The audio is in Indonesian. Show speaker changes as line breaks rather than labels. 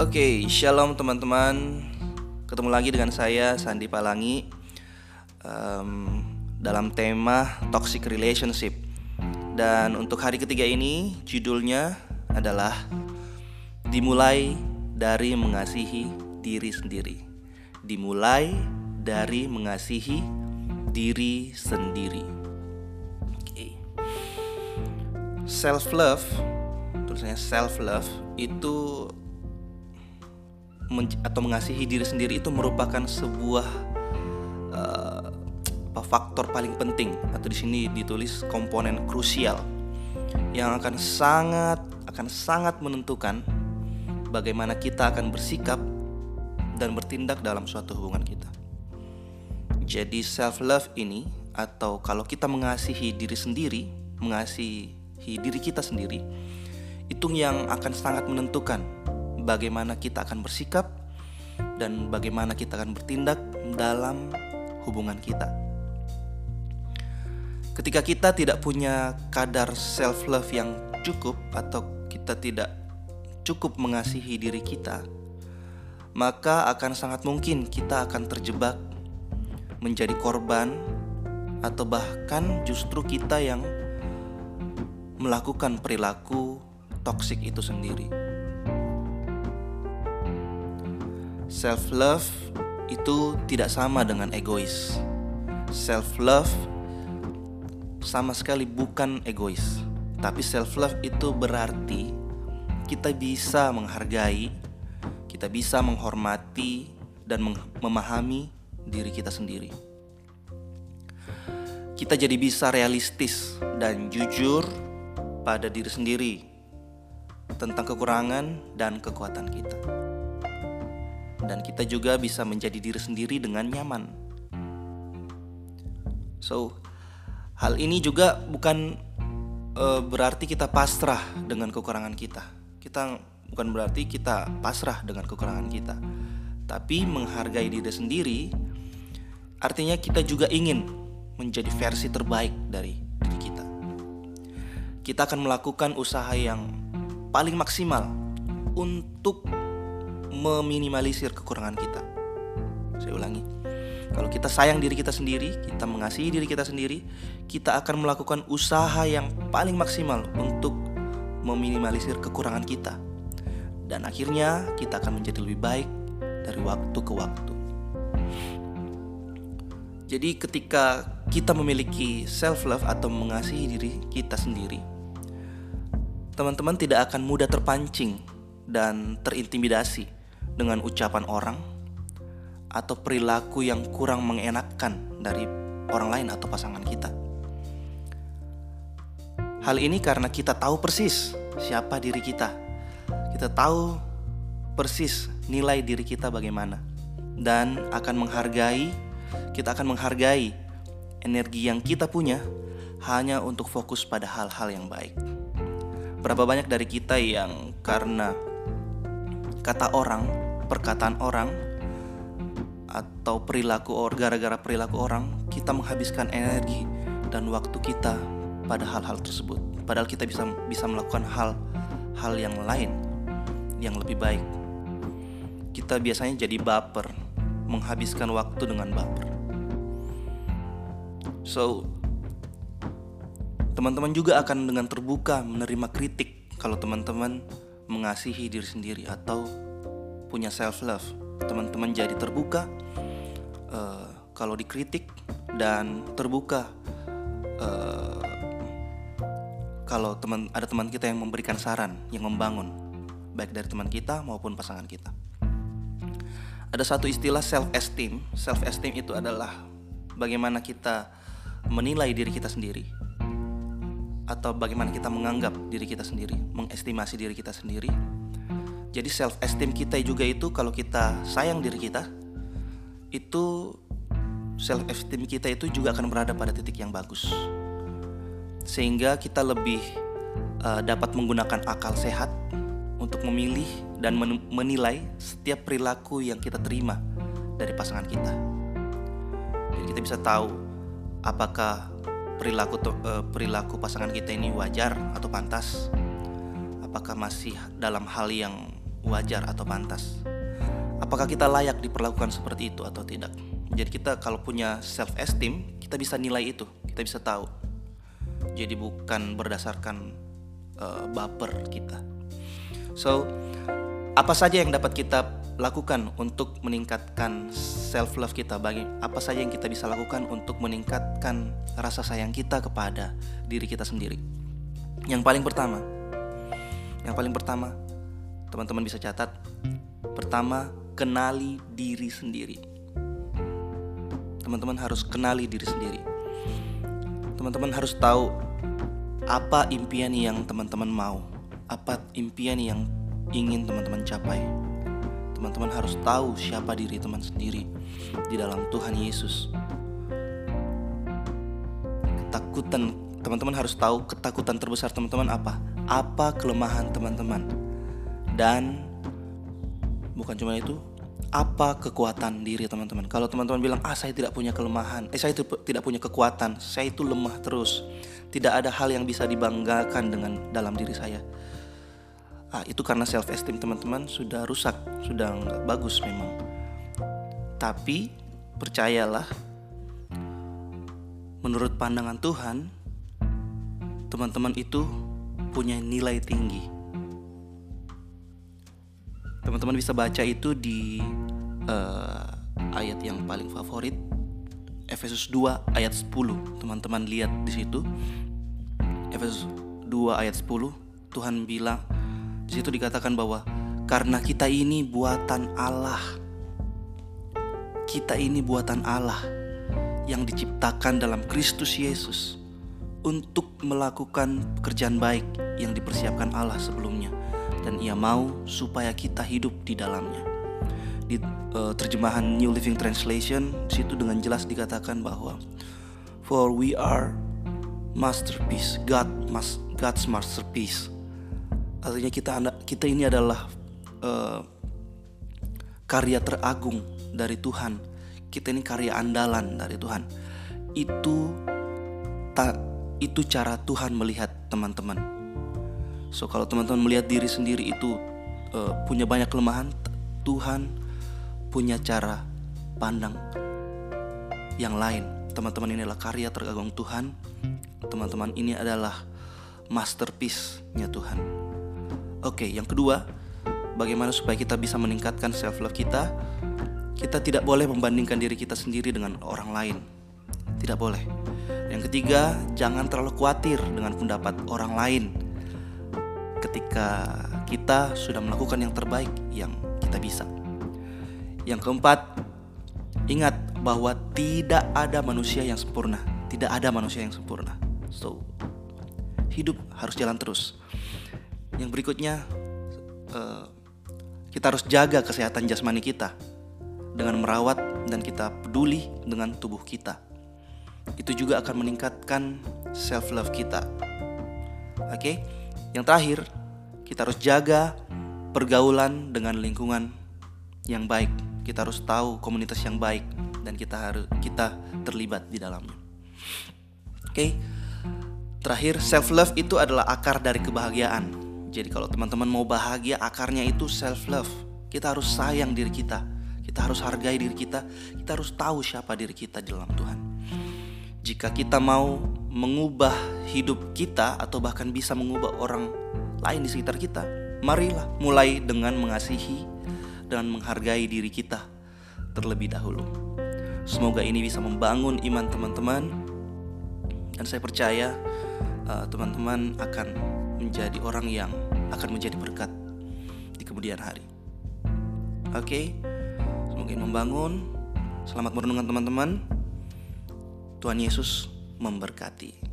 Oke, shalom teman-teman. Ketemu lagi dengan saya Sandi Palangi um, dalam tema toxic relationship. Dan untuk hari ketiga ini judulnya adalah dimulai dari mengasihi diri sendiri. Dimulai dari mengasihi diri sendiri. Oke. Self love, tulisannya self love itu atau mengasihi diri sendiri itu merupakan sebuah uh, faktor paling penting atau di sini ditulis komponen krusial yang akan sangat akan sangat menentukan bagaimana kita akan bersikap dan bertindak dalam suatu hubungan kita. Jadi self love ini atau kalau kita mengasihi diri sendiri, mengasihi diri kita sendiri, itu yang akan sangat menentukan bagaimana kita akan bersikap dan bagaimana kita akan bertindak dalam hubungan kita. Ketika kita tidak punya kadar self love yang cukup atau kita tidak cukup mengasihi diri kita, maka akan sangat mungkin kita akan terjebak menjadi korban atau bahkan justru kita yang melakukan perilaku toksik itu sendiri. Self love itu tidak sama dengan egois. Self love sama sekali bukan egois. Tapi self love itu berarti kita bisa menghargai, kita bisa menghormati dan memahami diri kita sendiri. Kita jadi bisa realistis dan jujur pada diri sendiri tentang kekurangan dan kekuatan kita dan kita juga bisa menjadi diri sendiri dengan nyaman. So, hal ini juga bukan uh, berarti kita pasrah dengan kekurangan kita. Kita bukan berarti kita pasrah dengan kekurangan kita, tapi menghargai diri sendiri artinya kita juga ingin menjadi versi terbaik dari diri kita. Kita akan melakukan usaha yang paling maksimal untuk meminimalisir kekurangan kita. Saya ulangi. Kalau kita sayang diri kita sendiri, kita mengasihi diri kita sendiri, kita akan melakukan usaha yang paling maksimal untuk meminimalisir kekurangan kita. Dan akhirnya kita akan menjadi lebih baik dari waktu ke waktu. Jadi ketika kita memiliki self love atau mengasihi diri kita sendiri, teman-teman tidak akan mudah terpancing dan terintimidasi dengan ucapan orang atau perilaku yang kurang mengenakkan dari orang lain atau pasangan kita. Hal ini karena kita tahu persis siapa diri kita. Kita tahu persis nilai diri kita bagaimana dan akan menghargai kita akan menghargai energi yang kita punya hanya untuk fokus pada hal-hal yang baik. Berapa banyak dari kita yang karena kata orang, perkataan orang, atau perilaku orang gara-gara perilaku orang, kita menghabiskan energi dan waktu kita pada hal-hal tersebut. Padahal kita bisa bisa melakukan hal-hal yang lain yang lebih baik. Kita biasanya jadi baper, menghabiskan waktu dengan baper. So, teman-teman juga akan dengan terbuka menerima kritik kalau teman-teman mengasihi diri sendiri atau punya self love teman-teman jadi terbuka uh, kalau dikritik dan terbuka uh, kalau teman ada teman kita yang memberikan saran yang membangun baik dari teman kita maupun pasangan kita ada satu istilah self esteem self esteem itu adalah bagaimana kita menilai diri kita sendiri atau bagaimana kita menganggap diri kita sendiri, mengestimasi diri kita sendiri. Jadi self esteem kita juga itu kalau kita sayang diri kita, itu self esteem kita itu juga akan berada pada titik yang bagus. Sehingga kita lebih uh, dapat menggunakan akal sehat untuk memilih dan menilai setiap perilaku yang kita terima dari pasangan kita. Jadi kita bisa tahu apakah perilaku uh, perilaku pasangan kita ini wajar atau pantas? Apakah masih dalam hal yang wajar atau pantas. Apakah kita layak diperlakukan seperti itu atau tidak? Jadi kita kalau punya self esteem, kita bisa nilai itu, kita bisa tahu. Jadi bukan berdasarkan uh, baper kita. So, apa saja yang dapat kita lakukan untuk meningkatkan self love kita bagi apa saja yang kita bisa lakukan untuk meningkatkan rasa sayang kita kepada diri kita sendiri. Yang paling pertama, yang paling pertama, teman-teman bisa catat. Pertama, kenali diri sendiri. Teman-teman harus kenali diri sendiri. Teman-teman harus tahu apa impian yang teman-teman mau, apa impian yang ingin teman-teman capai teman-teman harus tahu siapa diri teman sendiri di dalam Tuhan Yesus. Ketakutan teman-teman harus tahu ketakutan terbesar teman-teman apa? Apa kelemahan teman-teman? Dan bukan cuma itu, apa kekuatan diri teman-teman? Kalau teman-teman bilang, "Ah, saya tidak punya kelemahan. Eh, saya tidak punya kekuatan. Saya itu lemah terus. Tidak ada hal yang bisa dibanggakan dengan dalam diri saya." ah, itu karena self esteem teman-teman sudah rusak, sudah nggak bagus memang. Tapi percayalah, menurut pandangan Tuhan, teman-teman itu punya nilai tinggi. Teman-teman bisa baca itu di uh, ayat yang paling favorit, Efesus 2 ayat 10. Teman-teman lihat di situ. Efesus 2 ayat 10, Tuhan bilang, di situ dikatakan bahwa karena kita ini buatan Allah. Kita ini buatan Allah yang diciptakan dalam Kristus Yesus untuk melakukan pekerjaan baik yang dipersiapkan Allah sebelumnya dan ia mau supaya kita hidup di dalamnya. Di uh, terjemahan New Living Translation situ dengan jelas dikatakan bahwa for we are masterpiece, God God's masterpiece. Artinya kita kita ini adalah uh, karya teragung dari Tuhan. Kita ini karya andalan dari Tuhan. Itu tak itu cara Tuhan melihat teman-teman so kalau teman-teman melihat diri sendiri itu uh, punya banyak kelemahan Tuhan punya cara pandang yang lain teman-teman ini adalah karya teragung Tuhan teman-teman ini adalah masterpiece-nya Tuhan Oke, yang kedua, bagaimana supaya kita bisa meningkatkan self love kita? Kita tidak boleh membandingkan diri kita sendiri dengan orang lain. Tidak boleh. Yang ketiga, jangan terlalu khawatir dengan pendapat orang lain. Ketika kita sudah melakukan yang terbaik yang kita bisa. Yang keempat, ingat bahwa tidak ada manusia yang sempurna. Tidak ada manusia yang sempurna. So, hidup harus jalan terus. Yang berikutnya uh, kita harus jaga kesehatan jasmani kita dengan merawat dan kita peduli dengan tubuh kita. Itu juga akan meningkatkan self love kita. Oke, okay? Yang terakhir kita harus jaga pergaulan dengan lingkungan yang baik. Kita harus tahu komunitas yang baik dan kita harus kita terlibat di dalamnya. Oke. Okay? Terakhir, self love itu adalah akar dari kebahagiaan. Jadi kalau teman-teman mau bahagia akarnya itu self love. Kita harus sayang diri kita. Kita harus hargai diri kita. Kita harus tahu siapa diri kita di dalam Tuhan. Jika kita mau mengubah hidup kita atau bahkan bisa mengubah orang lain di sekitar kita, marilah mulai dengan mengasihi dan menghargai diri kita terlebih dahulu. Semoga ini bisa membangun iman teman-teman dan saya percaya uh, teman-teman akan menjadi orang yang akan menjadi berkat di kemudian hari. Oke, okay? semoga membangun. Selamat merenungkan teman-teman. Tuhan Yesus memberkati.